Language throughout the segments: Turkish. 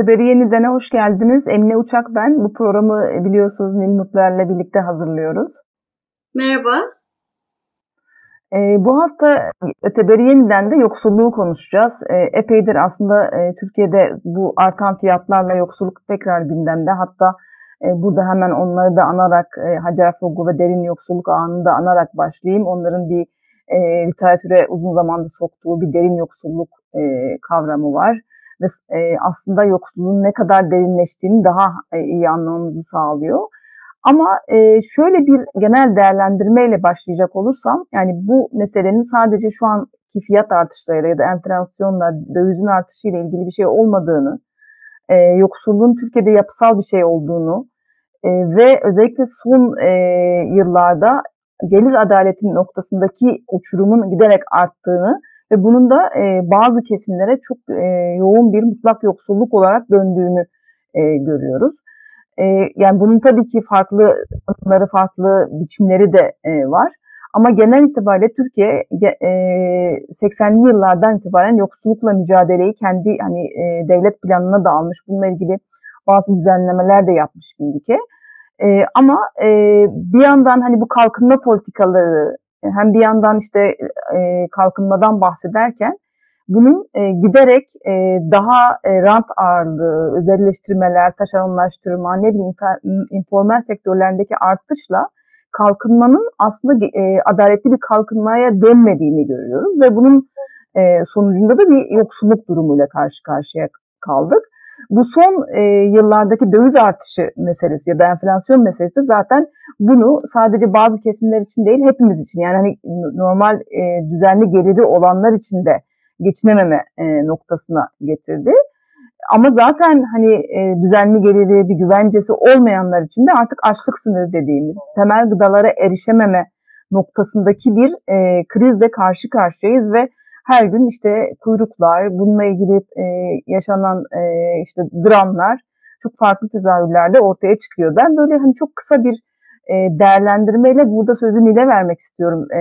Öteberi Yeniden'e hoş geldiniz. Emine Uçak ben. Bu programı e, biliyorsunuz Nil Mutluer'le birlikte hazırlıyoruz. Merhaba. E, bu hafta Öteberi Yeniden de yoksulluğu konuşacağız. E, epeydir aslında e, Türkiye'de bu artan fiyatlarla yoksulluk tekrar gündemde. Hatta e, burada hemen onları da anarak e, Hacer Fogu ve derin yoksulluk anını da anarak başlayayım. Onların bir e, literatüre uzun zamanda soktuğu bir derin yoksulluk e, kavramı var ve e, aslında yoksulluğun ne kadar derinleştiğini daha e, iyi anlamamızı sağlıyor. Ama e, şöyle bir genel değerlendirmeyle başlayacak olursam, yani bu meselenin sadece şu anki fiyat artışlarıyla ya da enflasyonla, dövizin artışıyla ilgili bir şey olmadığını, e, yoksulluğun Türkiye'de yapısal bir şey olduğunu e, ve özellikle son e, yıllarda gelir adaleti noktasındaki uçurumun giderek arttığını ve bunun da e, bazı kesimlere çok e, yoğun bir mutlak yoksulluk olarak döndüğünü e, görüyoruz. E, yani bunun tabii ki farklı tanımları, farklı biçimleri de e, var. Ama genel itibariyle Türkiye e, 80'li yıllardan itibaren yoksullukla mücadeleyi kendi hani e, devlet planına da almış. Bununla ilgili bazı düzenlemeler de yapmış bir ülke. E, ama e, bir yandan hani bu kalkınma politikaları hem bir yandan işte e, kalkınmadan bahsederken bunun e, giderek e, daha e, rant ağırlığı, özelleştirmeler, taşeronlaştırma, ne bileyim informal sektörlerindeki artışla kalkınmanın aslında e, adaletli bir kalkınmaya dönmediğini görüyoruz ve bunun e, sonucunda da bir yoksulluk durumuyla karşı karşıya kaldık. Bu son e, yıllardaki döviz artışı meselesi ya da enflasyon meselesi de zaten bunu sadece bazı kesimler için değil hepimiz için yani hani normal e, düzenli geliri olanlar için de geçinememe e, noktasına getirdi. Ama zaten hani e, düzenli geliri bir güvencesi olmayanlar için de artık açlık sınırı dediğimiz temel gıdalara erişememe noktasındaki bir e, krizle karşı karşıyayız ve her gün işte kuyruklar, bununla ilgili e, yaşanan e, işte dramlar çok farklı tezahürlerde ortaya çıkıyor. Ben böyle hani çok kısa bir e, değerlendirmeyle burada sözü Nil'e vermek istiyorum. E,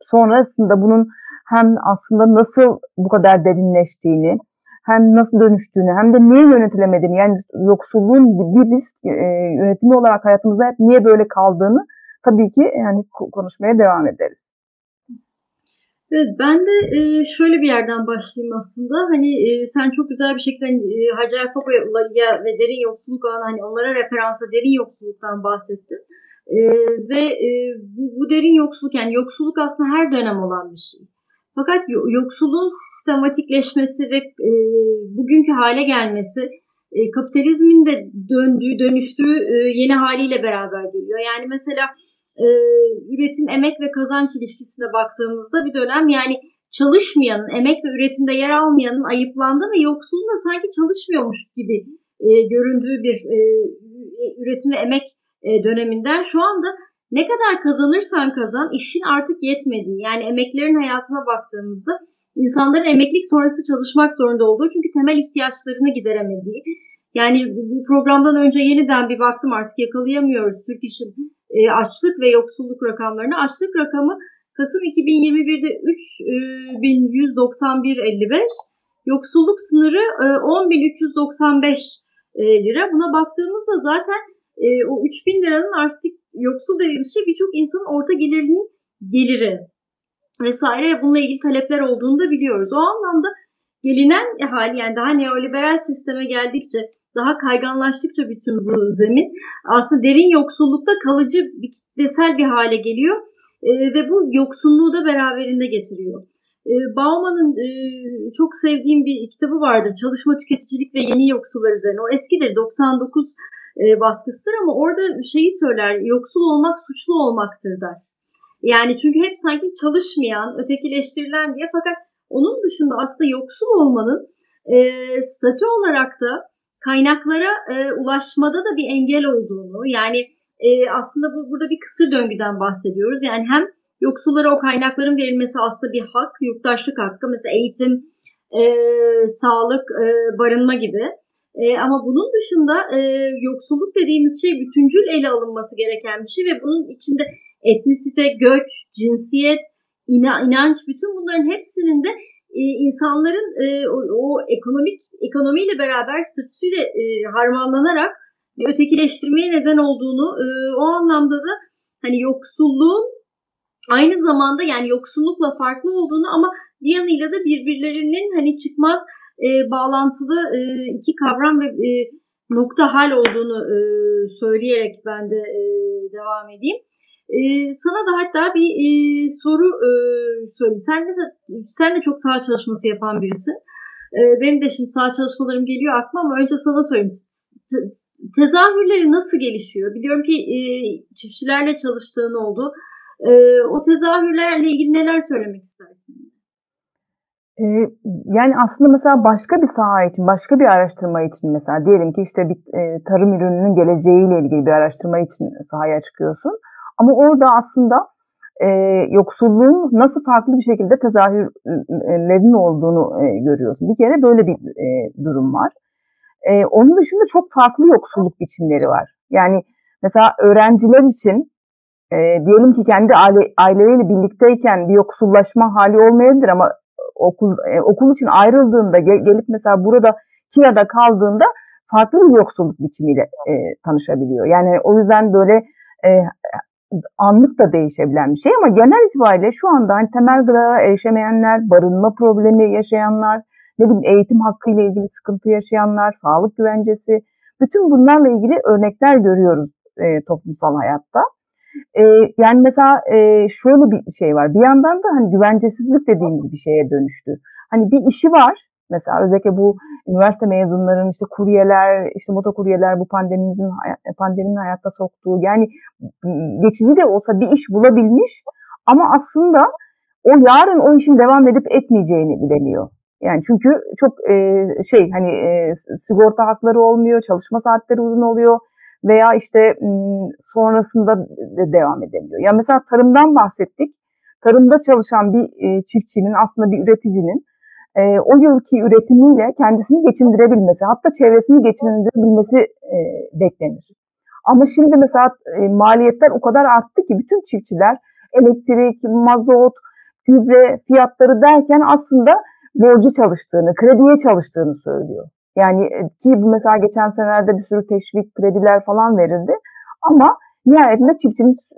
sonrasında bunun hem aslında nasıl bu kadar derinleştiğini, hem nasıl dönüştüğünü hem de niye yönetilemediğini yani yoksulluğun bir risk e, yönetimi olarak hayatımızda hep niye böyle kaldığını tabii ki yani konuşmaya devam ederiz. Evet ben de e, şöyle bir yerden başlayayım aslında. Hani e, sen çok güzel bir şekilde hani, e, Hacer Foko'ya ve derin yoksulluk ağına hani onlara referansa derin yoksulluktan bahsettin. E, ve bu, bu derin yoksulluk yani yoksulluk aslında her dönem olan bir şey. Fakat yoksulluğun sistematikleşmesi ve bugünkü hale gelmesi kapitalizmin de döndüğü, dönüştüğü yeni haliyle beraber geliyor. Yani mesela e, üretim, emek ve kazanç ilişkisine baktığımızda bir dönem yani çalışmayanın, emek ve üretimde yer almayanın ayıplandığı ve yoksulun da sanki çalışmıyormuş gibi e, göründüğü bir e, üretim ve emek e, döneminden şu anda ne kadar kazanırsan kazan işin artık yetmediği yani emeklerin hayatına baktığımızda insanların emeklilik sonrası çalışmak zorunda olduğu çünkü temel ihtiyaçlarını gideremediği. Yani bu programdan önce yeniden bir baktım artık yakalayamıyoruz Türk İş'in e, açlık ve yoksulluk rakamlarını. Açlık rakamı Kasım 2021'de 3191.55, yoksulluk sınırı e, 10.395 e, lira. Buna baktığımızda zaten e, o 3000 liranın artık yoksul dediğimiz şey birçok insanın orta gelirinin geliri vesaire bununla ilgili talepler olduğunu da biliyoruz. O anlamda gelinen hali yani daha neoliberal sisteme geldikçe daha kayganlaştıkça bütün bu zemin aslında derin yoksullukta kalıcı bir kitlesel bir hale geliyor e, ve bu yoksulluğu da beraberinde getiriyor. E, Bauman'ın e, çok sevdiğim bir kitabı vardır. Çalışma, tüketicilik ve yeni yoksullar üzerine. O eskidir 99 e, baskısıdır ama orada şeyi söyler yoksul olmak suçlu olmaktır der. Yani çünkü hep sanki çalışmayan, ötekileştirilen diye fakat onun dışında aslında yoksul olmanın e, statü olarak da kaynaklara e, ulaşmada da bir engel olduğunu yani e, aslında bu, burada bir kısır döngüden bahsediyoruz. Yani hem yoksullara o kaynakların verilmesi aslında bir hak, yurttaşlık hakkı mesela eğitim, e, sağlık, e, barınma gibi. E, ama bunun dışında e, yoksulluk dediğimiz şey bütüncül ele alınması gereken bir şey ve bunun içinde etnisite, göç, cinsiyet, ina, inanç bütün bunların hepsinin de e, insanların e, o, ekonomik ekonomiyle beraber statüsüyle e, harmanlanarak ötekileştirmeye neden olduğunu e, o anlamda da hani yoksulluğun aynı zamanda yani yoksullukla farklı olduğunu ama bir yanıyla da birbirlerinin hani çıkmaz bağlantılı iki kavram ve nokta hal olduğunu söyleyerek ben de devam edeyim. E, sana da hatta bir e, soru e, söyleyeyim. Sen de, sen de çok saha çalışması yapan birisin. E, benim de şimdi saha çalışmalarım geliyor aklıma ama önce sana söyleyeyim. Te, tezahürleri nasıl gelişiyor? Biliyorum ki e, çiftçilerle çalıştığın oldu. E, o tezahürlerle ilgili neler söylemek istersin? yani aslında mesela başka bir saha için, başka bir araştırma için mesela diyelim ki işte bir tarım ürününün geleceğiyle ilgili bir araştırma için sahaya çıkıyorsun. Ama orada aslında e, yoksulluğun nasıl farklı bir şekilde tezahürlerin olduğunu e, görüyorsun. Bir kere böyle bir e, durum var. E, onun dışında çok farklı yoksulluk biçimleri var. Yani mesela öğrenciler için e, diyelim ki kendi aile, aileleriyle birlikteyken bir yoksullaşma hali olmayabilir ama okul e, okul için ayrıldığında gel, gelip mesela burada kirada kaldığında farklı bir yoksulluk biçimiyle e, tanışabiliyor. Yani o yüzden böyle e, anlık da değişebilen bir şey ama genel itibariyle şu anda hani temel gıdaya erişemeyenler, barınma problemi yaşayanlar, ne bileyim eğitim hakkı ile ilgili sıkıntı yaşayanlar, sağlık güvencesi, bütün bunlarla ilgili örnekler görüyoruz e, toplumsal hayatta. E, yani mesela e, şöyle bir şey var. Bir yandan da hani güvencesizlik dediğimiz bir şeye dönüştü. Hani bir işi var. Mesela özellikle bu üniversite mezunların işte kuryeler, işte motokuryeler bu pandemimizin pandeminin hayatta soktuğu yani geçici de olsa bir iş bulabilmiş ama aslında o yarın o işin devam edip etmeyeceğini bilemiyor. Yani çünkü çok e, şey hani e, sigorta hakları olmuyor, çalışma saatleri uzun oluyor veya işte sonrasında de devam edemiyor. Ya mesela tarımdan bahsettik. Tarımda çalışan bir e, çiftçinin aslında bir üreticinin e, o yılki üretimiyle kendisini geçindirebilmesi, hatta çevresini geçindirebilmesi e, beklenir. Ama şimdi mesela e, maliyetler o kadar arttı ki bütün çiftçiler elektrik, mazot, gübre fiyatları derken aslında borcu çalıştığını, krediye çalıştığını söylüyor. Yani e, ki mesela geçen senelerde bir sürü teşvik krediler falan verildi. Ama nihayetinde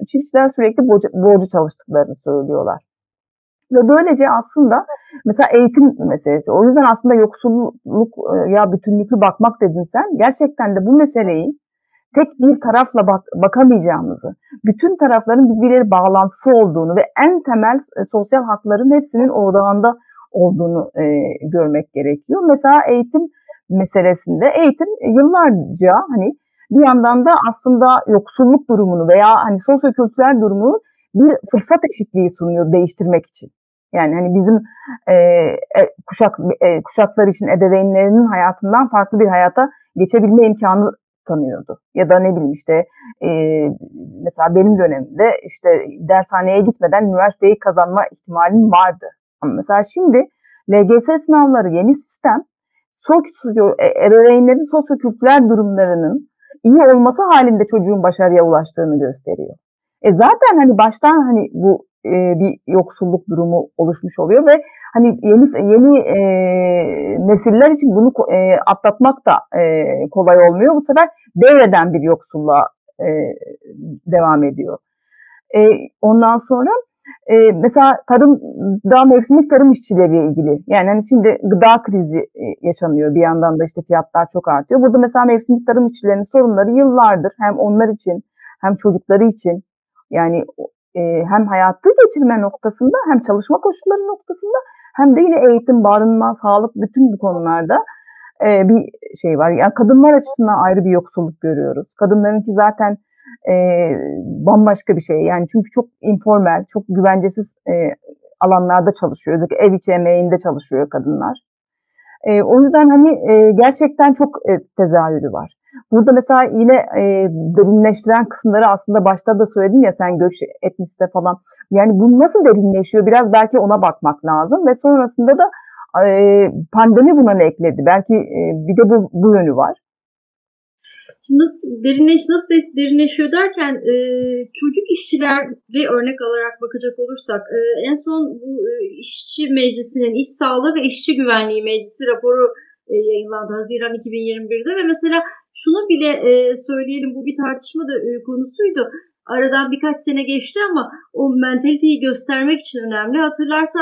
çiftçiler sürekli borcu, borcu çalıştıklarını söylüyorlar. Ve böylece aslında mesela eğitim meselesi. O yüzden aslında yoksulluk e, ya bütünlüklü bakmak dedin sen. Gerçekten de bu meseleyi tek bir tarafla bak, bakamayacağımızı, bütün tarafların birbirleri bağlantısı olduğunu ve en temel e, sosyal hakların hepsinin odağında olduğunu e, görmek gerekiyor. Mesela eğitim meselesinde eğitim yıllarca hani bir yandan da aslında yoksulluk durumunu veya hani sosyokültürel durumu bir fırsat eşitliği sunuyor değiştirmek için. Yani hani bizim e, e, kuşak e, kuşaklar için ebeveynlerinin hayatından farklı bir hayata geçebilme imkanı tanıyordu. Ya da ne bileyim işte e, mesela benim dönemimde işte dershaneye gitmeden üniversiteyi kazanma ihtimalim vardı. Ama mesela şimdi LGS sınavları yeni sistem sosyo, e, ebeveynlerin sosyokültürel durumlarının iyi olması halinde çocuğun başarıya ulaştığını gösteriyor. E zaten hani baştan hani bu e, bir yoksulluk durumu oluşmuş oluyor ve hani yeni yeni e, nesiller için bunu e, atlatmak da e, kolay olmuyor. Bu sefer devreden bir yoksulluğa e, devam ediyor. E, ondan sonra e, mesela tarım daha mevsimlik tarım işçileriyle ilgili yani hani şimdi gıda krizi e, yaşanıyor bir yandan da işte fiyatlar çok artıyor. Burada mesela mevsimlik tarım işçilerinin sorunları yıllardır hem onlar için hem çocukları için yani e, hem hayatı geçirme noktasında hem çalışma koşulları noktasında hem de yine eğitim, barınma, sağlık bütün bu konularda e, bir şey var. Yani kadınlar açısından ayrı bir yoksulluk görüyoruz. Kadınların ki zaten e, bambaşka bir şey. Yani çünkü çok informal, çok güvencesiz e, alanlarda çalışıyor. Özellikle ev içi emeğinde çalışıyor kadınlar. E, o yüzden hani e, gerçekten çok e, tezahürü var. Burada mesela yine e, derinleştiren kısımları aslında başta da söyledin ya sen göç etnisite falan. Yani bu nasıl derinleşiyor biraz belki ona bakmak lazım ve sonrasında da e, pandemi buna ne ekledi? Belki e, bir de bu, bu yönü var. nasıl derinleş nasıl derinleşiyor derken e, çocuk işçileri örnek alarak bakacak olursak e, en son bu e, işçi meclisinin iş sağlığı ve işçi güvenliği meclisi raporu e, yayınlandı Haziran 2021'de ve mesela şunu bile e, söyleyelim bu bir tartışma da e, konusuydu. Aradan birkaç sene geçti ama o mentaliteyi göstermek için önemli. Hatırlarsa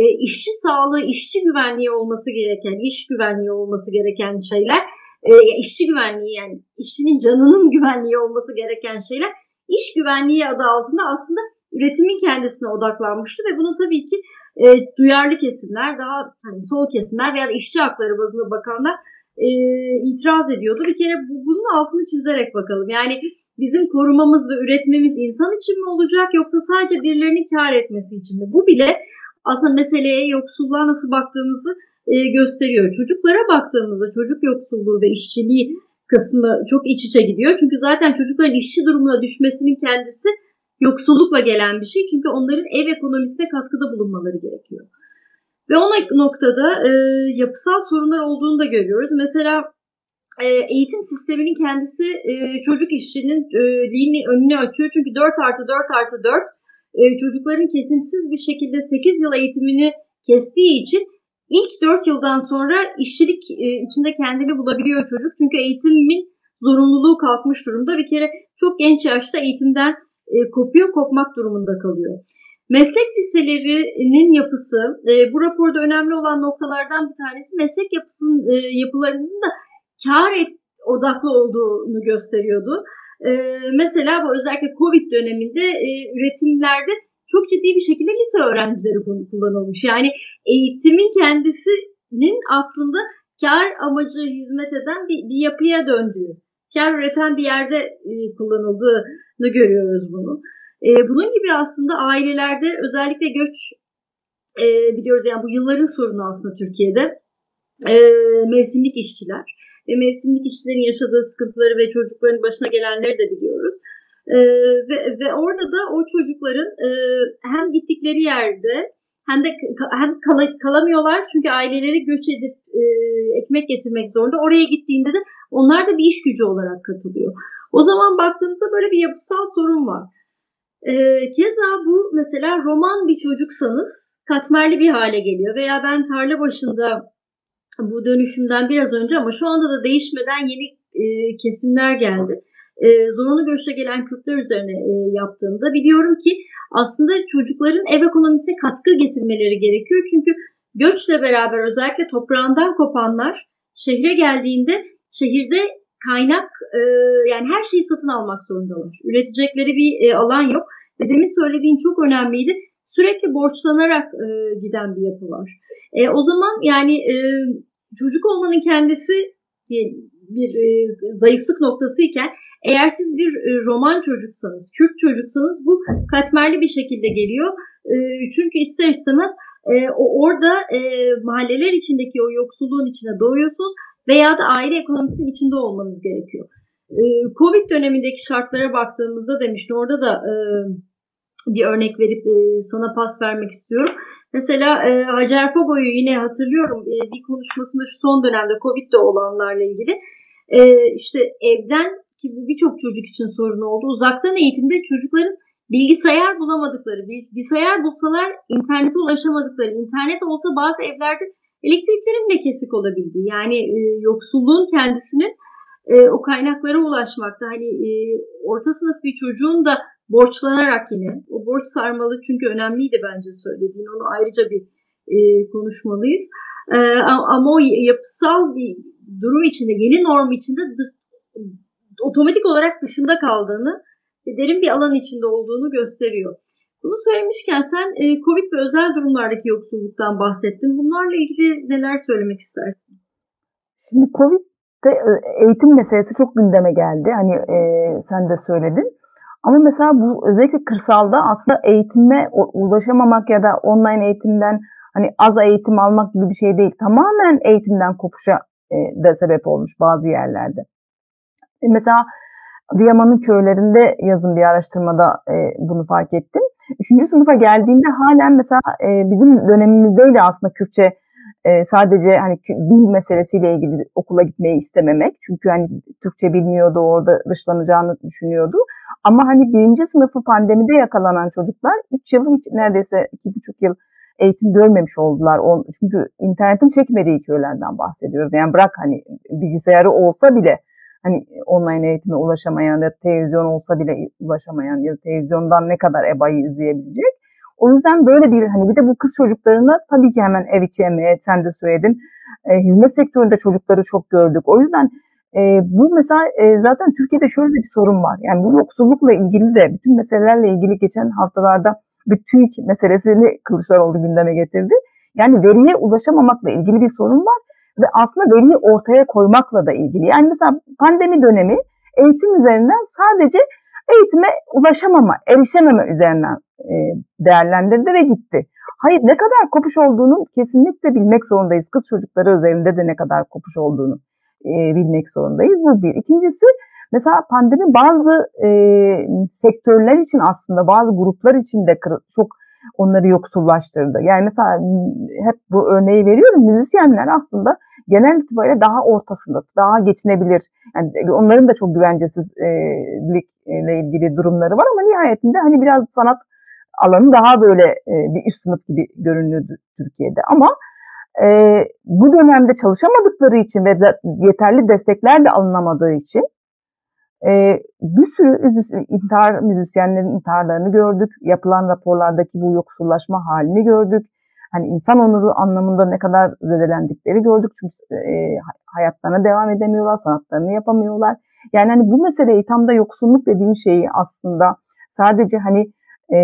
e, işçi sağlığı, işçi güvenliği olması gereken, iş güvenliği olması gereken şeyler e, işçi güvenliği yani işçinin canının güvenliği olması gereken şeyler iş güvenliği adı altında aslında üretimin kendisine odaklanmıştı ve bunu tabii ki e, duyarlı kesimler, daha hani sol kesimler veya işçi hakları bazında bakanlar e, itiraz ediyordu. Bir kere bu, bunun altını çizerek bakalım. Yani bizim korumamız ve üretmemiz insan için mi olacak yoksa sadece birilerinin kar etmesi için mi? Bu bile aslında meseleye yoksulluğa nasıl baktığımızı e, gösteriyor. Çocuklara baktığımızda çocuk yoksulluğu ve işçiliği kısmı çok iç içe gidiyor. Çünkü zaten çocukların işçi durumuna düşmesinin kendisi yoksullukla gelen bir şey. Çünkü onların ev ekonomisine katkıda bulunmaları gerekiyor. Ve o noktada e, yapısal sorunlar olduğunu da görüyoruz. Mesela e, eğitim sisteminin kendisi e, çocuk işçinin e, önünü açıyor. Çünkü 4 artı 4 artı 4 e, çocukların kesintisiz bir şekilde 8 yıl eğitimini kestiği için İlk 4 yıldan sonra işçilik e, içinde kendini bulabiliyor çocuk. Çünkü eğitimin zorunluluğu kalkmış durumda. Bir kere çok genç yaşta eğitimden e, kopuyor, kopmak durumunda kalıyor. Meslek liselerinin yapısı, e, bu raporda önemli olan noktalardan bir tanesi meslek yapısının yapılarının da kar et, odaklı olduğunu gösteriyordu. Mesela bu özellikle Covid döneminde üretimlerde çok ciddi bir şekilde lise öğrencileri kullanılmış. Yani eğitimin kendisinin aslında kar amacı hizmet eden bir, bir yapıya döndüğü, kar üreten bir yerde e, kullanıldığını görüyoruz bunu. E, bunun gibi aslında ailelerde özellikle göç e, biliyoruz yani bu yılların sorunu aslında Türkiye'de e, mevsimlik işçiler ve mevsimlik işçilerin yaşadığı sıkıntıları ve çocukların başına gelenleri de biliyoruz. E, ve, ve orada da o çocukların e, hem gittikleri yerde hem de hem kal kalamıyorlar çünkü aileleri göç edip e, ekmek getirmek zorunda. Oraya gittiğinde de onlar da bir iş gücü olarak katılıyor. O zaman baktığınızda böyle bir yapısal sorun var. E, keza bu mesela roman bir çocuksanız katmerli bir hale geliyor. Veya ben tarla başında bu dönüşümden biraz önce ama şu anda da değişmeden yeni e, kesimler geldi. E, zorunlu göçle gelen Kürtler üzerine e, yaptığımda biliyorum ki aslında çocukların ev ekonomisine katkı getirmeleri gerekiyor. Çünkü göçle beraber özellikle toprağından kopanlar şehre geldiğinde şehirde kaynak e, yani her şeyi satın almak zorundalar. Üretecekleri bir e, alan yok. Ve demin söylediğin çok önemliydi. Sürekli borçlanarak e, giden bir yapı var. E, o zaman yani e, çocuk olmanın kendisi bir, bir e, zayıflık noktası iken eğer siz bir e, roman çocuksanız, Kürt çocuksanız bu katmerli bir şekilde geliyor. E, çünkü ister istemez e, orada mahalleler içindeki o yoksulluğun içine doğuyorsunuz veya da aile ekonomisinin içinde olmanız gerekiyor. Covid dönemindeki şartlara baktığımızda demiştim orada da bir örnek verip sana pas vermek istiyorum. Mesela Hacer Fogo'yu yine hatırlıyorum bir konuşmasında şu son dönemde Covid'de olanlarla ilgili. işte evden ki bu birçok çocuk için sorun oldu. Uzaktan eğitimde çocukların bilgisayar bulamadıkları, bilgisayar bulsalar internete ulaşamadıkları, internet olsa bazı evlerde elektriklerin bile kesik olabildi. Yani e, yoksulluğun kendisinin e, o kaynaklara ulaşmakta. Hani e, orta sınıf bir çocuğun da borçlanarak yine, o borç sarmalı çünkü önemliydi bence söylediğin, onu ayrıca bir e, konuşmalıyız. E, ama o yapısal bir durum içinde, yeni norm içinde otomatik olarak dışında kaldığını derin bir alan içinde olduğunu gösteriyor. Bunu söylemişken sen e, Covid ve özel durumlardaki yoksulluktan bahsettin. Bunlarla ilgili neler söylemek istersin? Şimdi Covid'de e, eğitim meselesi çok gündeme geldi. Hani e, sen de söyledin. Ama mesela bu özellikle kırsalda aslında eğitime ulaşamamak ya da online eğitimden hani az eğitim almak gibi bir şey değil. Tamamen eğitimden kopuşa e, da sebep olmuş bazı yerlerde. E, mesela Diyaman'ın köylerinde yazın bir araştırmada e, bunu fark ettim. Üçüncü sınıfa geldiğinde halen mesela e, bizim dönemimizdeydi aslında Kürtçe e, sadece hani dil meselesiyle ilgili okula gitmeyi istememek. Çünkü hani Türkçe bilmiyordu, orada dışlanacağını düşünüyordu. Ama hani birinci sınıfı pandemide yakalanan çocuklar 3 yıl hiç neredeyse 2,5 yıl eğitim görmemiş oldular. Çünkü internetin çekmediği köylerden bahsediyoruz. Yani bırak hani bilgisayarı olsa bile hani online eğitime ulaşamayan ya da televizyon olsa bile ulaşamayan ya da televizyondan ne kadar ebayı izleyebilecek. O yüzden böyle bir hani bir de bu kız çocuklarına tabii ki hemen ev içi emeğe sen de söyledin. E, hizmet sektöründe çocukları çok gördük. O yüzden e, bu mesela e, zaten Türkiye'de şöyle bir sorun var. Yani bu yoksullukla ilgili de bütün meselelerle ilgili geçen haftalarda bir TÜİK meselesini Kılıçdaroğlu gündeme getirdi. Yani veriye ulaşamamakla ilgili bir sorun var ve aslında veriyi ortaya koymakla da ilgili. Yani mesela pandemi dönemi eğitim üzerinden sadece eğitime ulaşamama, erişememe üzerinden e, değerlendirdi ve gitti. Hayır ne kadar kopuş olduğunu kesinlikle bilmek zorundayız. Kız çocukları üzerinde de ne kadar kopuş olduğunu e, bilmek zorundayız. Bu bir. İkincisi mesela pandemi bazı e, sektörler için aslında bazı gruplar için de çok onları yoksullaştırdı. Yani mesela hep bu örneği veriyorum. Müzisyenler aslında genel itibariyle daha orta sınıf, daha geçinebilir. Yani onların da çok güvencesizlikle ilgili durumları var ama nihayetinde hani biraz sanat alanı daha böyle e, bir üst sınıf gibi görünüyordu Türkiye'de. Ama e, bu dönemde çalışamadıkları için ve yeterli destekler de alınamadığı için e, bir sürü intihar müzisyenlerin intiharlarını gördük. Yapılan raporlardaki bu yoksullaşma halini gördük. Hani insan onuru anlamında ne kadar zedelendikleri gördük. Çünkü e, hayatlarına devam edemiyorlar, sanatlarını yapamıyorlar. Yani hani bu meseleyi tam da yoksulluk dediğin şeyi aslında sadece hani e,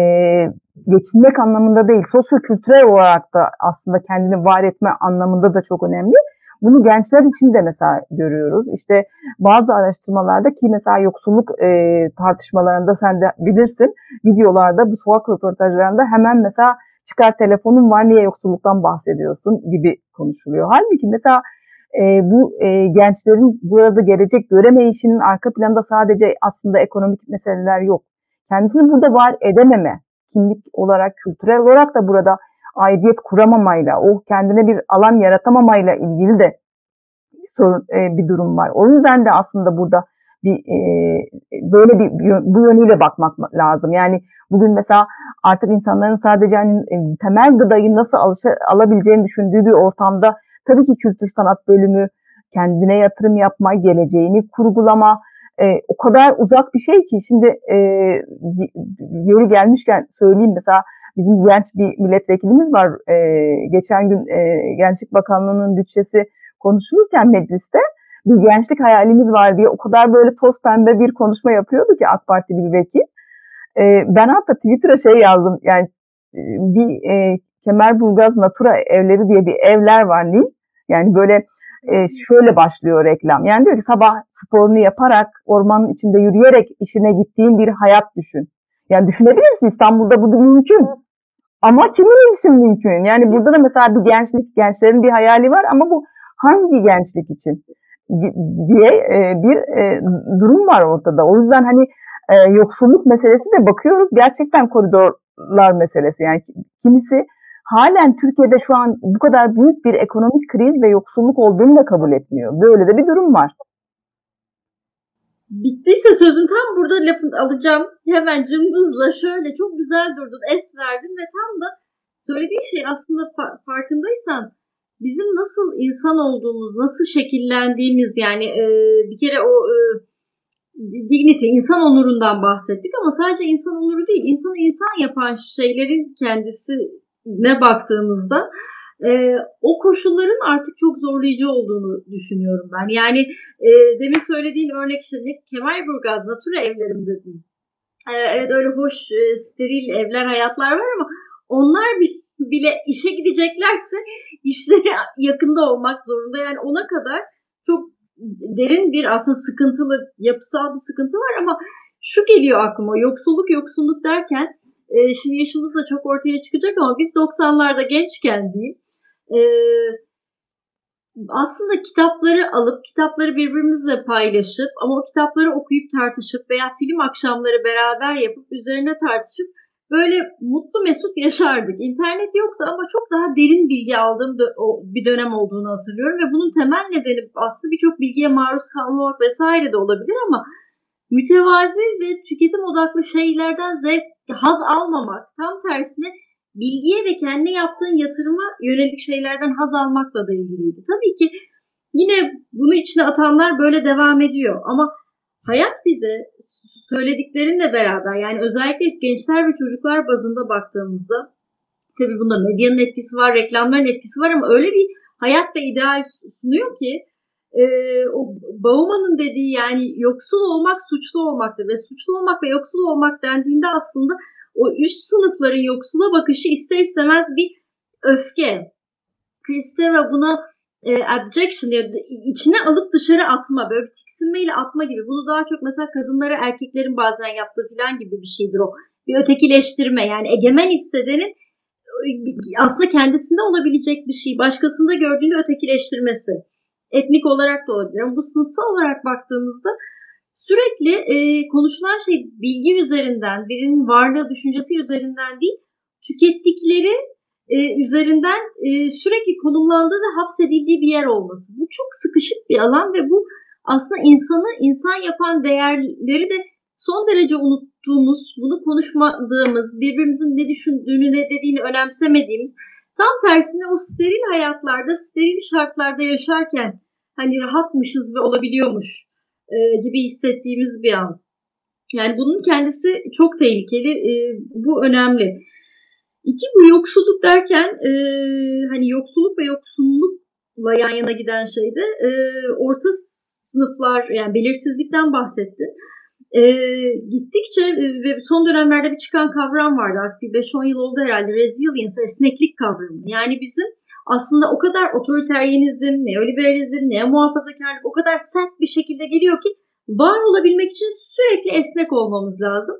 geçinmek anlamında değil, sosyo-kültürel olarak da aslında kendini var etme anlamında da çok önemli. Bunu gençler için de mesela görüyoruz. İşte bazı araştırmalarda ki mesela yoksulluk e, tartışmalarında sen de bilirsin videolarda bu sokak röportajlarında hemen mesela çıkar telefonun var niye yoksulluktan bahsediyorsun gibi konuşuluyor. Halbuki mesela e, bu e, gençlerin burada gelecek göremeyişinin arka planda sadece aslında ekonomik meseleler yok. Kendisini burada var edememe, kimlik olarak, kültürel olarak da burada aidiyet kuramamayla, o kendine bir alan yaratamamayla ilgili de bir sorun, e, bir durum var. O yüzden de aslında burada bir e, böyle bir bu yönüyle bakmak lazım. Yani bugün mesela artık insanların sadece hani e, temel gıdayı nasıl alışa, alabileceğini düşündüğü bir ortamda tabii ki kültür sanat bölümü kendine yatırım yapma, geleceğini kurgulama e, o kadar uzak bir şey ki şimdi e, yeri gelmişken söyleyeyim mesela Bizim genç bir milletvekilimiz var. E, geçen gün e, Gençlik Bakanlığı'nın bütçesi konuşulurken mecliste bir gençlik hayalimiz var diye o kadar böyle toz pembe bir konuşma yapıyordu ki AK Partili bir vekil. E, ben hatta Twitter'a şey yazdım yani e, bir e, Kemerburgaz Natura evleri diye bir evler var Nil. Yani böyle e, şöyle başlıyor reklam. Yani diyor ki sabah sporunu yaparak ormanın içinde yürüyerek işine gittiğin bir hayat düşün. Yani düşünebilirsin İstanbul'da bu mümkün. Ama kimin için mümkün? Yani burada da mesela bir gençlik, gençlerin bir hayali var ama bu hangi gençlik için diye e, bir e, durum var ortada. O yüzden hani e, yoksulluk meselesi de bakıyoruz gerçekten koridorlar meselesi. Yani kimisi halen Türkiye'de şu an bu kadar büyük bir ekonomik kriz ve yoksulluk olduğunu da kabul etmiyor. Böyle de bir durum var. Bittiyse sözün tam burada lafını alacağım. Hemen cımbızla şöyle çok güzel durdun, es verdin ve tam da söylediğin şey aslında farkındaysan bizim nasıl insan olduğumuz, nasıl şekillendiğimiz yani e, bir kere o e, dignity, insan onurundan bahsettik ama sadece insan onuru değil, insanı insan yapan şeylerin kendisine baktığımızda e, o koşulların artık çok zorlayıcı olduğunu düşünüyorum ben. Yani e, demin söylediğin örnek işte Kemalburgaz Natura evlerim dedim. E, evet öyle hoş, e, steril evler, hayatlar var ama onlar bile işe gideceklerse işleri yakında olmak zorunda. Yani ona kadar çok derin bir aslında sıkıntılı, yapısal bir sıkıntı var ama şu geliyor aklıma yoksulluk yoksulluk derken e, şimdi yaşımız da çok ortaya çıkacak ama biz 90'larda gençken diyeyim e, aslında kitapları alıp kitapları birbirimizle paylaşıp ama o kitapları okuyup tartışıp veya film akşamları beraber yapıp üzerine tartışıp böyle mutlu mesut yaşardık. İnternet yoktu ama çok daha derin bilgi aldığım bir dönem olduğunu hatırlıyorum ve bunun temel nedeni aslında birçok bilgiye maruz kalmamak vesaire de olabilir ama mütevazi ve tüketim odaklı şeylerden zevk, haz almamak tam tersine bilgiye ve kendi yaptığın yatırıma yönelik şeylerden haz almakla da ilgiliydi. Tabii ki yine bunu içine atanlar böyle devam ediyor ama hayat bize söylediklerinle beraber yani özellikle gençler ve çocuklar bazında baktığımızda tabii bunda medyanın etkisi var, reklamların etkisi var ama öyle bir hayat ve ideal sunuyor ki e, o Bauman'ın dediği yani yoksul olmak suçlu olmaktır ve suçlu olmak ve yoksul olmak dendiğinde aslında o üst sınıfların yoksula bakışı ister istemez bir öfke. Kristeva buna e, abjection ya içine alıp dışarı atma böyle bir tiksinmeyle atma gibi. Bunu daha çok mesela kadınlara erkeklerin bazen yaptığı falan gibi bir şeydir o. Bir ötekileştirme yani egemen hissedenin aslında kendisinde olabilecek bir şey başkasında gördüğünde ötekileştirmesi. Etnik olarak da olabilir ama bu sınıfsal olarak baktığımızda sürekli e, konuşulan şey bilgi üzerinden, birinin varlığı düşüncesi üzerinden değil, tükettikleri e, üzerinden e, sürekli konumlandığı ve hapsedildiği bir yer olması. Bu çok sıkışık bir alan ve bu aslında insanı insan yapan değerleri de son derece unuttuğumuz, bunu konuşmadığımız, birbirimizin ne düşündüğünü, ne dediğini önemsemediğimiz, tam tersine o steril hayatlarda, steril şartlarda yaşarken hani rahatmışız ve olabiliyormuş e, gibi hissettiğimiz bir an. Yani bunun kendisi çok tehlikeli, e, bu önemli. İki bu yoksulluk derken e, hani yoksulluk ve yoksullukla yan yana giden şeyde e, orta sınıflar yani belirsizlikten bahsetti. E, gittikçe ve son dönemlerde bir çıkan kavram vardı artık bir 5-10 yıl oldu herhalde resilience esneklik kavramı. Yani bizim aslında o kadar otoriteryenizm, neoliberalizm, ne muhafazakarlık o kadar sert bir şekilde geliyor ki var olabilmek için sürekli esnek olmamız lazım.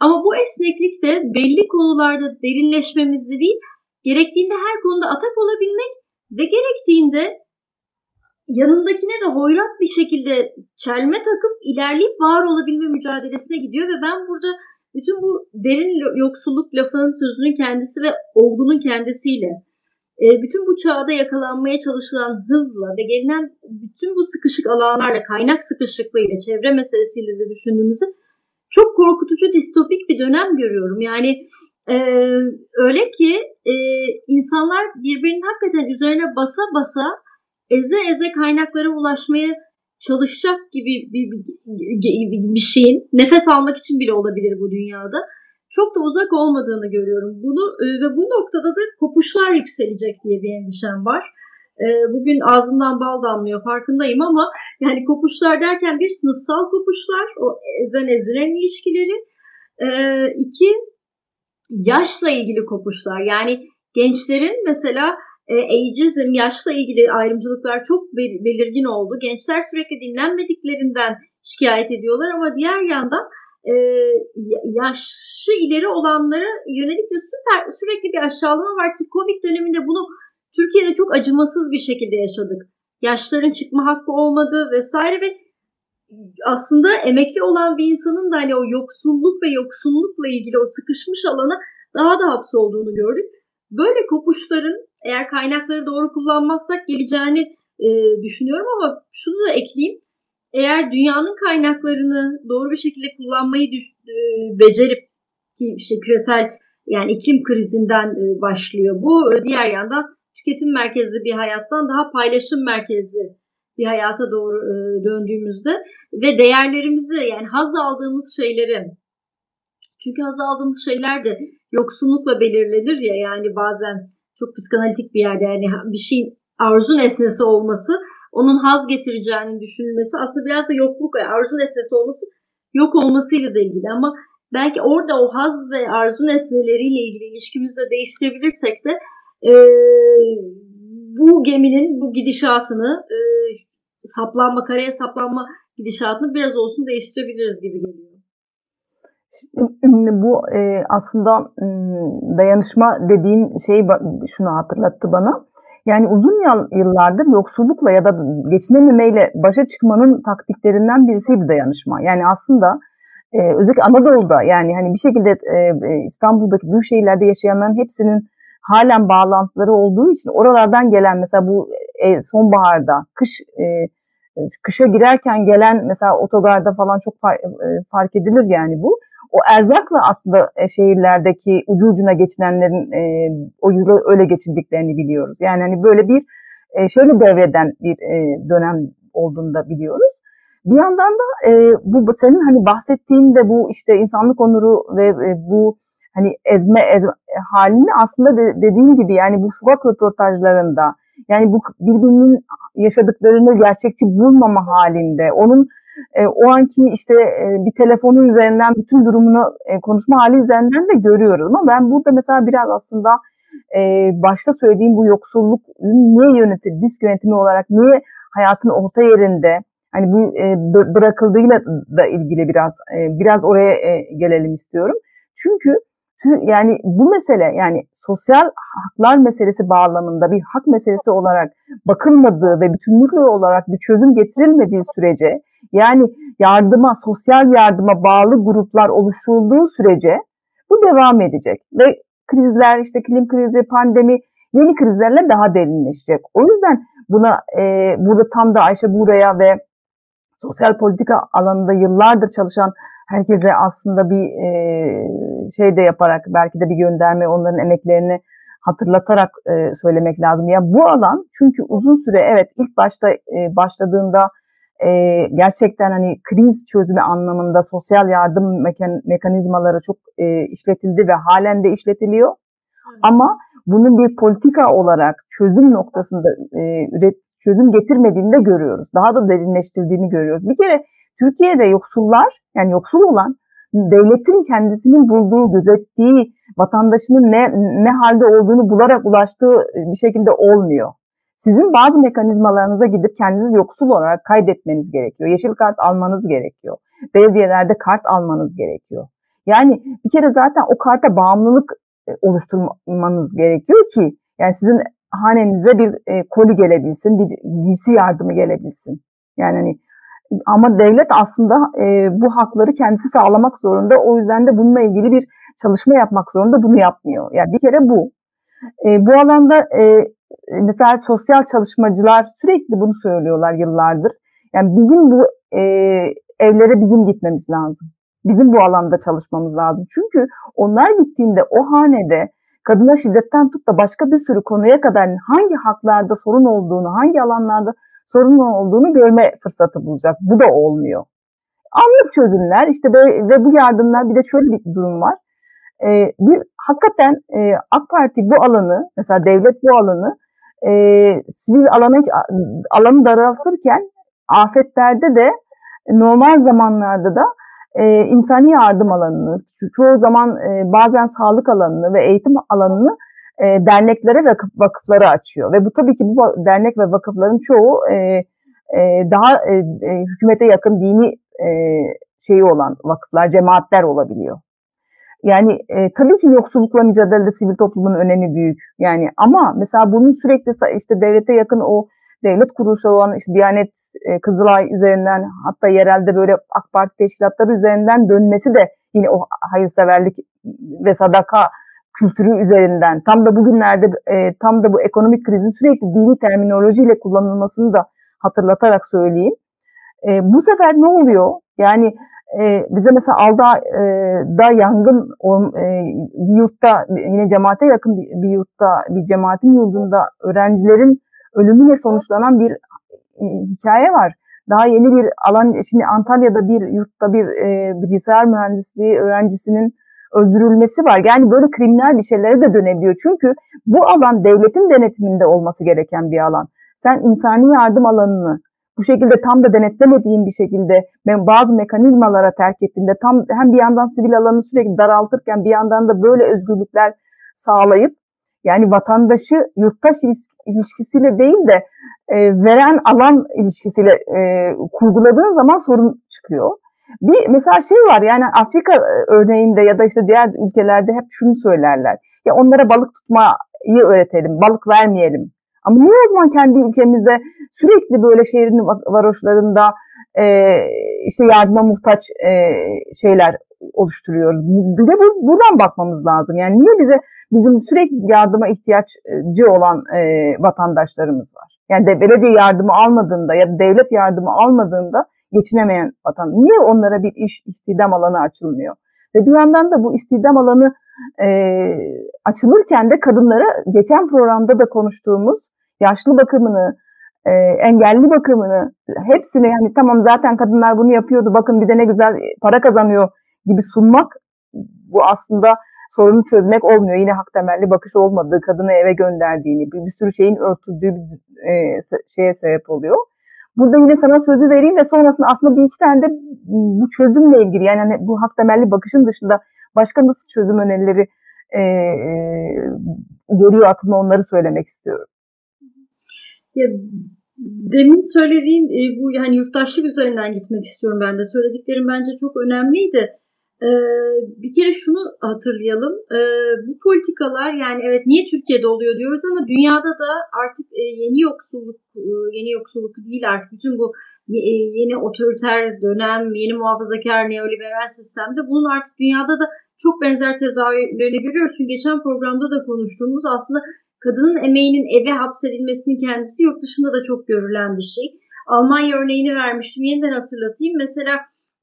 Ama bu esneklik de belli konularda derinleşmemizi değil, gerektiğinde her konuda atak olabilmek ve gerektiğinde yanındakine de hoyrat bir şekilde çelme takıp ilerleyip var olabilme mücadelesine gidiyor ve ben burada bütün bu derin yoksulluk lafının sözünün kendisi ve olgunun kendisiyle e, bütün bu çağda yakalanmaya çalışılan hızla ve gelinen bütün bu sıkışık alanlarla, kaynak sıkışıklığıyla, çevre meselesiyle de düşündüğümüzde çok korkutucu distopik bir dönem görüyorum. Yani e, öyle ki e, insanlar birbirinin hakikaten üzerine basa basa eze eze kaynaklara ulaşmaya çalışacak gibi bir, bir, bir şeyin nefes almak için bile olabilir bu dünyada. Çok da uzak olmadığını görüyorum bunu e, ve bu noktada da kopuşlar yükselecek diye bir endişem var. E, bugün ağzımdan bal damlıyor farkındayım ama yani kopuşlar derken bir sınıfsal kopuşlar, o ezen ezilen ilişkileri. E, iki, yaşla ilgili kopuşlar. Yani gençlerin mesela e, ageism, yaşla ilgili ayrımcılıklar çok belirgin oldu. Gençler sürekli dinlenmediklerinden şikayet ediyorlar ama diğer yandan e, yaşı ileri olanlara yönelik de süper, sürekli bir aşağılama var ki Covid döneminde bunu Türkiye'de çok acımasız bir şekilde yaşadık. Yaşların çıkma hakkı olmadı vesaire ve aslında emekli olan bir insanın da hani o yoksulluk ve yoksullukla ilgili o sıkışmış alana daha da hapsolduğunu gördük. Böyle kopuşların eğer kaynakları doğru kullanmazsak geleceğini e, düşünüyorum ama şunu da ekleyeyim. Eğer dünyanın kaynaklarını doğru bir şekilde kullanmayı düş, e, becerip ki işte küresel yani iklim krizinden e, başlıyor bu. Diğer yandan tüketim merkezli bir hayattan daha paylaşım merkezli bir hayata doğru e, döndüğümüzde ve değerlerimizi yani haz aldığımız şeyleri çünkü haz aldığımız şeyler de yoksunlukla belirlenir ya yani bazen çok psikanalitik bir yerde yani bir şeyin arzu nesnesi olması onun haz getireceğini düşünülmesi aslında biraz da yokluk arzu nesnesi olması yok olmasıyla da ilgili ama belki orada o haz ve arzu nesneleriyle ilgili ilişkimizi de değiştirebilirsek de e, bu geminin bu gidişatını e, saplanma, karaya saplanma gidişatını biraz olsun değiştirebiliriz gibi geliyor. Bu e, aslında dayanışma dediğin şey şunu hatırlattı bana. Yani uzun yıllardır yoksullukla ya da geçinememeyle başa çıkmanın taktiklerinden birisiydi dayanışma. Yani aslında e, özellikle Anadolu'da yani hani bir şekilde e, e, İstanbul'daki büyük şehirlerde yaşayanların hepsinin halen bağlantıları olduğu için oralardan gelen mesela bu e, sonbaharda kış e, kışa girerken gelen mesela otogarda falan çok fark, e, fark edilir yani bu. O erzakla aslında e, şehirlerdeki ucu ucuna geçinenlerin e, o yılı öyle geçirdiklerini biliyoruz. Yani hani böyle bir e, şöyle devreden bir e, dönem olduğunu da biliyoruz. Bir yandan da e, bu senin hani bahsettiğin de bu işte insanlık onuru ve e, bu hani ezme, ezme halini aslında de, dediğim gibi yani bu sokak röportajlarında yani bu birbirinin yaşadıklarını gerçekçi bulmama halinde onun e, o anki işte e, bir telefonun üzerinden bütün durumunu e, konuşma hali üzerinden de görüyoruz ama ben burada mesela biraz aslında e, başta söylediğim bu yoksulluk niye yönetir, disk yönetimi olarak niye hayatın orta yerinde hani bu e, bırakıldığıyla da ilgili biraz e, biraz oraya e, gelelim istiyorum. Çünkü yani bu mesele yani sosyal haklar meselesi bağlamında bir hak meselesi olarak bakılmadığı ve bütünlüklü olarak bir çözüm getirilmediği sürece yani yardıma, sosyal yardıma bağlı gruplar oluşturulduğu sürece bu devam edecek ve krizler işte iklim krizi, pandemi yeni krizlerle daha derinleşecek. O yüzden buna e, burada tam da Ayşe Buğra'ya ve sosyal politika alanında yıllardır çalışan herkese aslında bir e, şey de yaparak belki de bir gönderme onların emeklerini hatırlatarak e, söylemek lazım. Ya bu alan çünkü uzun süre evet ilk başta e, başladığında e, gerçekten hani kriz çözümü anlamında sosyal yardım mekan, mekanizmaları çok e, işletildi ve halen de işletiliyor. Hı. Ama bunun bir politika olarak çözüm noktasında e, üret, çözüm getirmediğini de görüyoruz. Daha da derinleştirdiğini görüyoruz. Bir kere Türkiye'de yoksullar yani yoksul olan devletin kendisinin bulduğu, gözettiği vatandaşının ne, ne halde olduğunu bularak ulaştığı bir şekilde olmuyor. Sizin bazı mekanizmalarınıza gidip kendiniz yoksul olarak kaydetmeniz gerekiyor. Yeşil kart almanız gerekiyor. Belediyelerde kart almanız gerekiyor. Yani bir kere zaten o karta bağımlılık e, oluşturmanız gerekiyor ki yani sizin hanenize bir e, koli gelebilsin, bir giysi yardımı gelebilsin. Yani hani ama devlet aslında e, bu hakları kendisi sağlamak zorunda. O yüzden de bununla ilgili bir çalışma yapmak zorunda. Bunu yapmıyor. Yani bir kere bu. E, bu alanda e, mesela sosyal çalışmacılar sürekli bunu söylüyorlar yıllardır. Yani bizim bu e, evlere bizim gitmemiz lazım. Bizim bu alanda çalışmamız lazım. Çünkü onlar gittiğinde o hanede kadına şiddetten tut da başka bir sürü konuya kadar hangi haklarda sorun olduğunu, hangi alanlarda sorun olduğunu görme fırsatı bulacak. Bu da olmuyor. Anlık çözümler işte ve, ve bu yardımlar bir de şöyle bir durum var. Ee, bir hakikaten e, AK Parti bu alanı mesela devlet bu alanı e, sivil alanı alanı daraltırken afetlerde de normal zamanlarda da e, insani yardım alanını, çoğu zaman e, bazen sağlık alanını ve eğitim alanını e, derneklere ve vakıflara açıyor. Ve bu tabii ki bu dernek ve vakıfların çoğu e, e, daha e, e, hükümete yakın dini e, şeyi olan vakıflar, cemaatler olabiliyor. Yani e, tabii ki yoksullukla mücadelede sivil toplumun önemi büyük. Yani ama mesela bunun sürekli işte devlete yakın o devlet kuruluşu olan işte Diyanet, e, Kızılay üzerinden hatta yerelde böyle AK Parti teşkilatları üzerinden dönmesi de yine o hayırseverlik ve sadaka kültürü üzerinden tam da bugünlerde e, tam da bu ekonomik krizin sürekli dini terminolojiyle kullanılmasını da hatırlatarak söyleyeyim. E, bu sefer ne oluyor? Yani e, bize mesela Alda e, da yangın o, e, bir yurtta yine cemaate yakın bir, bir yurtta bir cemaatin yurdunda öğrencilerin ölümüyle sonuçlanan bir e, hikaye var. Daha yeni bir alan şimdi Antalya'da bir yurtta bir e, bilgisayar mühendisliği öğrencisinin öldürülmesi var. Yani böyle kriminal bir şeylere de dönebiliyor. Çünkü bu alan devletin denetiminde olması gereken bir alan. Sen insani yardım alanını bu şekilde tam da denetlemediğin bir şekilde bazı mekanizmalara terk ettiğinde tam hem bir yandan sivil alanı sürekli daraltırken bir yandan da böyle özgürlükler sağlayıp yani vatandaşı yurttaş ilişkisiyle değil de e, veren alan ilişkisiyle e, kurguladığın zaman sorun çıkıyor. Bir mesela şey var yani Afrika e, örneğinde ya da işte diğer ülkelerde hep şunu söylerler. Ya onlara balık tutmayı öğretelim, balık vermeyelim. Ama o zaman kendi ülkemizde sürekli böyle şehrin varoşlarında e, işte yardıma muhtaç e, şeyler oluşturuyoruz. Bir de bu, buradan bakmamız lazım. Yani niye bize bizim sürekli yardıma ihtiyacı olan e, vatandaşlarımız var? Yani de belediye yardımı almadığında ya da devlet yardımı almadığında geçinemeyen vatan. Niye onlara bir iş istihdam alanı açılmıyor? Ve bir yandan da bu istihdam alanı e, açılırken de kadınlara geçen programda da konuştuğumuz yaşlı bakımını, e, engelli bakımını hepsini yani tamam zaten kadınlar bunu yapıyordu bakın bir de ne güzel para kazanıyor gibi sunmak bu aslında sorunu çözmek olmuyor. Yine hak temelli bakış olmadığı, kadını eve gönderdiğini, bir, bir sürü şeyin örtüldüğü bir e, şeye sebep oluyor. Burada yine sana sözü vereyim ve sonrasında aslında bir iki tane de bu çözümle ilgili yani hani bu hak temelli bakışın dışında başka nasıl çözüm önerileri e, e, geliyor aklıma onları söylemek istiyorum. Ya, demin söylediğin e, bu yani yurttaşlık üzerinden gitmek istiyorum ben de. Söylediklerim bence çok önemliydi. Ee, bir kere şunu hatırlayalım. Ee, bu politikalar yani evet niye Türkiye'de oluyor diyoruz ama dünyada da artık e, yeni yoksulluk e, yeni yoksulluk değil artık bütün bu e, yeni otoriter dönem, yeni muhafazakar neoliberal sistemde bunun artık dünyada da çok benzer tezahürlerini görüyoruz. Çünkü geçen programda da konuştuğumuz aslında kadının emeğinin eve hapsedilmesinin kendisi yurt dışında da çok görülen bir şey. Almanya örneğini vermiştim. Yeniden hatırlatayım. Mesela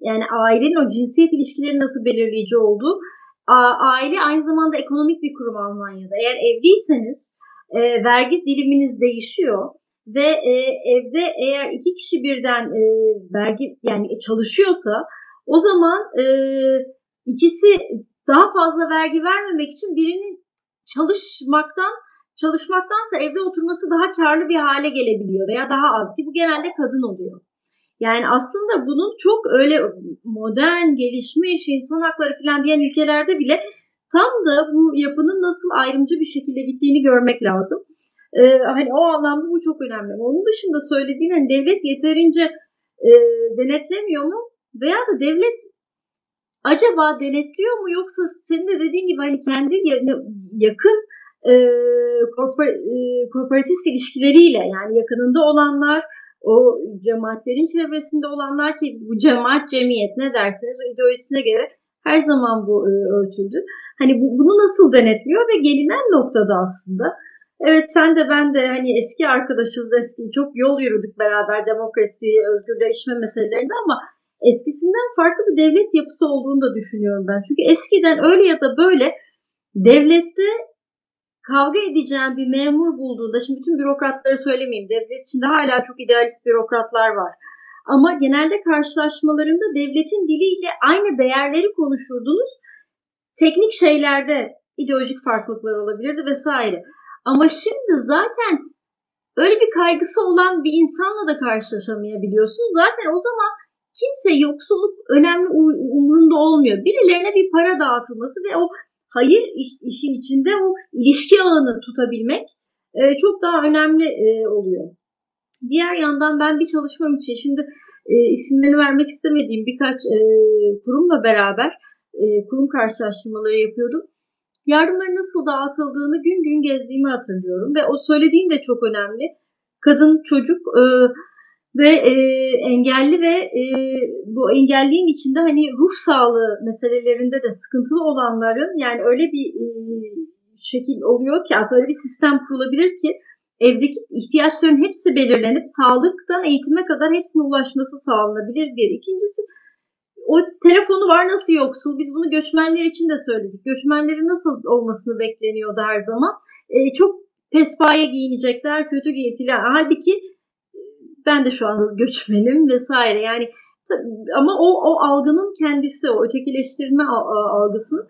yani ailenin o cinsiyet ilişkileri nasıl belirleyici olduğu. Aile aynı zamanda ekonomik bir kurum Almanya'da. Eğer evliyseniz e, vergi diliminiz değişiyor ve e, evde eğer iki kişi birden e, vergi yani çalışıyorsa o zaman e, ikisi daha fazla vergi vermemek için birinin çalışmaktan çalışmaktansa evde oturması daha karlı bir hale gelebiliyor veya daha az ki bu genelde kadın oluyor. Yani aslında bunun çok öyle modern, gelişmiş, insan hakları falan diyen ülkelerde bile tam da bu yapının nasıl ayrımcı bir şekilde gittiğini görmek lazım. Ee, hani o anlamda bu çok önemli. Onun dışında söylediğin hani devlet yeterince e, denetlemiyor mu? Veya da devlet acaba denetliyor mu yoksa senin de dediğin gibi hani kendi yakın e, korpor, e, korporatist ilişkileriyle yani yakınında olanlar o cemaatlerin çevresinde olanlar ki bu cemaat cemiyet ne derseniz o ideolojisine göre her zaman bu e, örtüldü. Hani bu, bunu nasıl denetliyor ve gelinen noktada aslında Evet sen de ben de hani eski arkadaşız eski çok yol yürüdük beraber demokrasi, özgürleşme meselelerinde ama eskisinden farklı bir devlet yapısı olduğunu da düşünüyorum ben. Çünkü eskiden öyle ya da böyle devlette kavga edeceğin bir memur bulduğunda, şimdi bütün bürokratları söylemeyeyim, devlet içinde hala çok idealist bürokratlar var. Ama genelde karşılaşmalarında devletin diliyle aynı değerleri konuşurdunuz. Teknik şeylerde ideolojik farklılıklar olabilirdi vesaire. Ama şimdi zaten öyle bir kaygısı olan bir insanla da karşılaşamayabiliyorsun. Zaten o zaman kimse yoksulluk önemli umurunda olmuyor. Birilerine bir para dağıtılması ve o hayır iş, işin içinde o ilişki ağını tutabilmek e, çok daha önemli e, oluyor. Diğer yandan ben bir çalışmam için şimdi e, isimlerini vermek istemediğim birkaç e, kurumla beraber e, kurum karşılaştırmaları yapıyordum. Yardımların nasıl dağıtıldığını gün gün gezdiğimi hatırlıyorum ve o söylediğin de çok önemli. Kadın, çocuk e, ve e, engelli ve e, bu engelliğin içinde hani ruh sağlığı meselelerinde de sıkıntılı olanların yani öyle bir e, şekil oluyor ki aslında öyle bir sistem kurulabilir ki evdeki ihtiyaçların hepsi belirlenip sağlıktan eğitime kadar hepsine ulaşması sağlanabilir bir. İkincisi o telefonu var nasıl yoksul? Biz bunu göçmenler için de söyledik. Göçmenlerin nasıl olmasını bekleniyordu her zaman. E, çok pespaye giyinecekler, kötü giyin filan. Halbuki ben de şu anda göçmenim vesaire. Yani ama o, o algının kendisi, o ötekileştirme algısının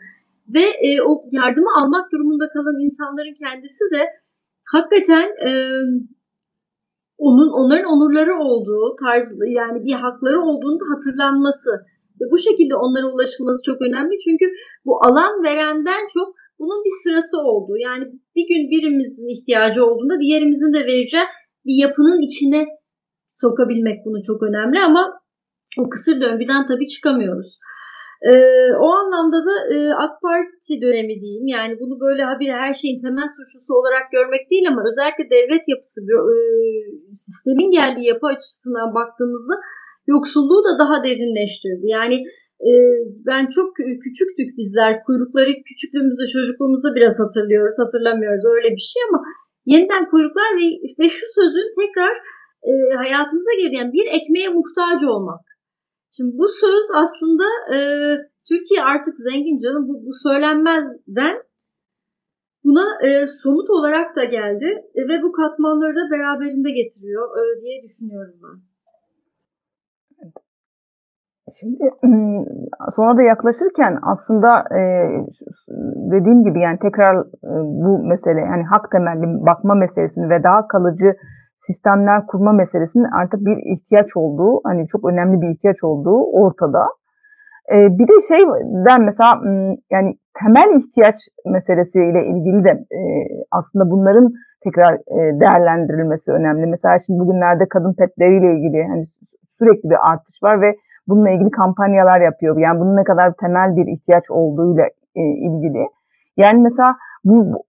ve e, o yardımı almak durumunda kalan insanların kendisi de hakikaten e, onun onların onurları olduğu tarz yani bir hakları olduğunu da hatırlanması ve bu şekilde onlara ulaşılması çok önemli çünkü bu alan verenden çok bunun bir sırası olduğu yani bir gün birimizin ihtiyacı olduğunda diğerimizin de vereceği bir yapının içine sokabilmek bunu çok önemli ama o kısır döngüden tabii çıkamıyoruz. Ee, o anlamda da e, AK Parti dönemi diyeyim yani bunu böyle bir her şeyin temel suçlusu olarak görmek değil ama özellikle devlet yapısı e, sistemin geldiği yapı açısından baktığımızda yoksulluğu da daha derinleştirdi. Yani e, ben çok küçüktük bizler. Kuyrukları küçüklüğümüzde, çocukluğumuzda biraz hatırlıyoruz, hatırlamıyoruz öyle bir şey ama yeniden kuyruklar ve, ve şu sözün tekrar e, hayatımıza girdi. Yani bir ekmeğe muhtaç olmak. Şimdi bu söz aslında e, Türkiye artık zengin canım bu, bu söylenmezden buna e, somut olarak da geldi e, ve bu katmanları da beraberinde getiriyor e, diye düşünüyorum ben. Şimdi sona da yaklaşırken aslında e, dediğim gibi yani tekrar e, bu mesele yani hak temelli bakma meselesini ve daha kalıcı sistemler kurma meselesinin artık bir ihtiyaç olduğu hani çok önemli bir ihtiyaç olduğu ortada. E, bir de şeyden mesela yani temel ihtiyaç meselesiyle ilgili de aslında bunların tekrar değerlendirilmesi önemli. Mesela şimdi bugünlerde kadın petleriyle ilgili hani sürekli bir artış var ve bununla ilgili kampanyalar yapıyor. Yani bunun ne kadar temel bir ihtiyaç olduğuyla e, ilgili. Yani mesela bu,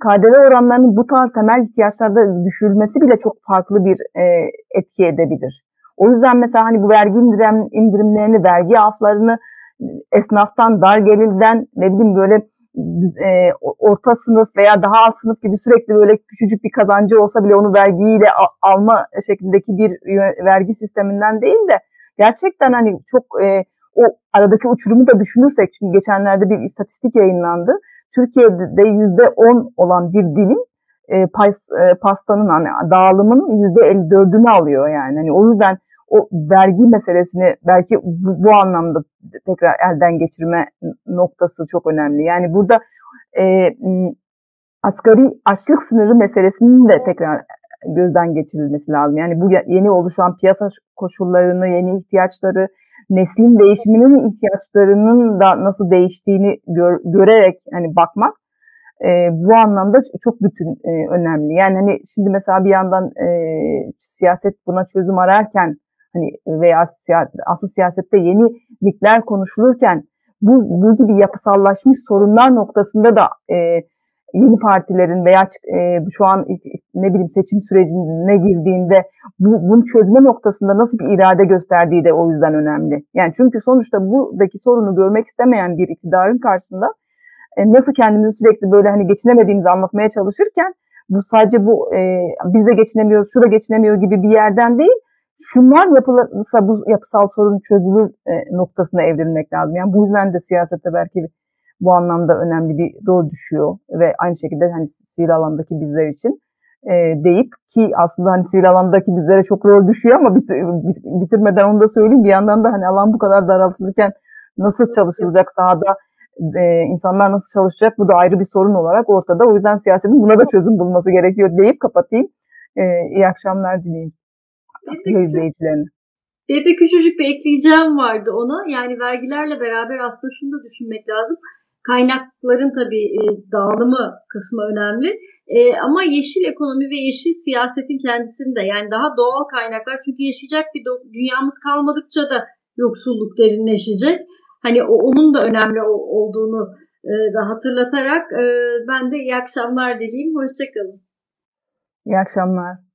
KDV oranlarının bu tarz temel ihtiyaçlarda düşürülmesi bile çok farklı bir e, etki edebilir. O yüzden mesela hani bu vergi indirim, indirimlerini, vergi aflarını esnaftan, dar gelirden ne bileyim böyle e, orta sınıf veya daha alt sınıf gibi sürekli böyle küçücük bir kazancı olsa bile onu vergiyle alma şeklindeki bir vergi sisteminden değil de gerçekten hani çok e, o aradaki uçurumu da düşünürsek çünkü geçenlerde bir istatistik yayınlandı. Türkiye'de yüzde on olan bir dilim e, pas, e, pastanın hani dağılımının yüzde elli dördünü alıyor yani. Hani o yüzden o vergi meselesini belki bu, bu anlamda tekrar elden geçirme noktası çok önemli. Yani burada e, asgari açlık sınırı meselesinin de tekrar gözden geçirilmesi lazım. Yani bu yeni oluşan piyasa koşullarını, yeni ihtiyaçları, neslin değişiminin ihtiyaçlarının da nasıl değiştiğini gör, görerek hani bakmak e, bu anlamda çok bütün e, önemli. Yani hani şimdi mesela bir yandan e, siyaset buna çözüm ararken hani veya siya, asıl siyasette yenilikler konuşulurken bu, bu gibi yapısallaşmış sorunlar noktasında da e, yeni partilerin veya e, şu an ne bileyim seçim sürecine girdiğinde bu bunu çözme noktasında nasıl bir irade gösterdiği de o yüzden önemli. Yani çünkü sonuçta buradaki sorunu görmek istemeyen bir iktidarın karşısında e, nasıl kendimizi sürekli böyle hani geçinemediğimizi anlatmaya çalışırken bu sadece bu e, biz de geçinemiyoruz, şu da geçinemiyor gibi bir yerden değil. Şunlar yapılırsa bu yapısal sorun çözülür e, noktasına evrilmek lazım. Yani bu yüzden de siyasette belki bu anlamda önemli bir rol düşüyor ve aynı şekilde hani sivil alandaki bizler için e, deyip ki aslında hani sivil alandaki bizlere çok rol düşüyor ama bit, bit, bitirmeden onu da söyleyeyim bir yandan da hani alan bu kadar daraltılırken nasıl çalışılacak sahada e, insanlar nasıl çalışacak bu da ayrı bir sorun olarak ortada. O yüzden siyasetin buna da çözüm bulması gerekiyor deyip kapatayım. E, iyi akşamlar dileyim. İzleyicilerine. Bir de küçücük bir ekleyeceğim vardı ona. Yani vergilerle beraber aslında şunu da düşünmek lazım. Kaynakların tabii e, dağılımı kısmı önemli. E, ama yeşil ekonomi ve yeşil siyasetin kendisinde yani daha doğal kaynaklar çünkü yaşayacak bir dünyamız kalmadıkça da yoksulluk derinleşecek. Hani onun da önemli olduğunu e, da hatırlatarak ben de iyi akşamlar dileyim. Hoşçakalın. İyi akşamlar.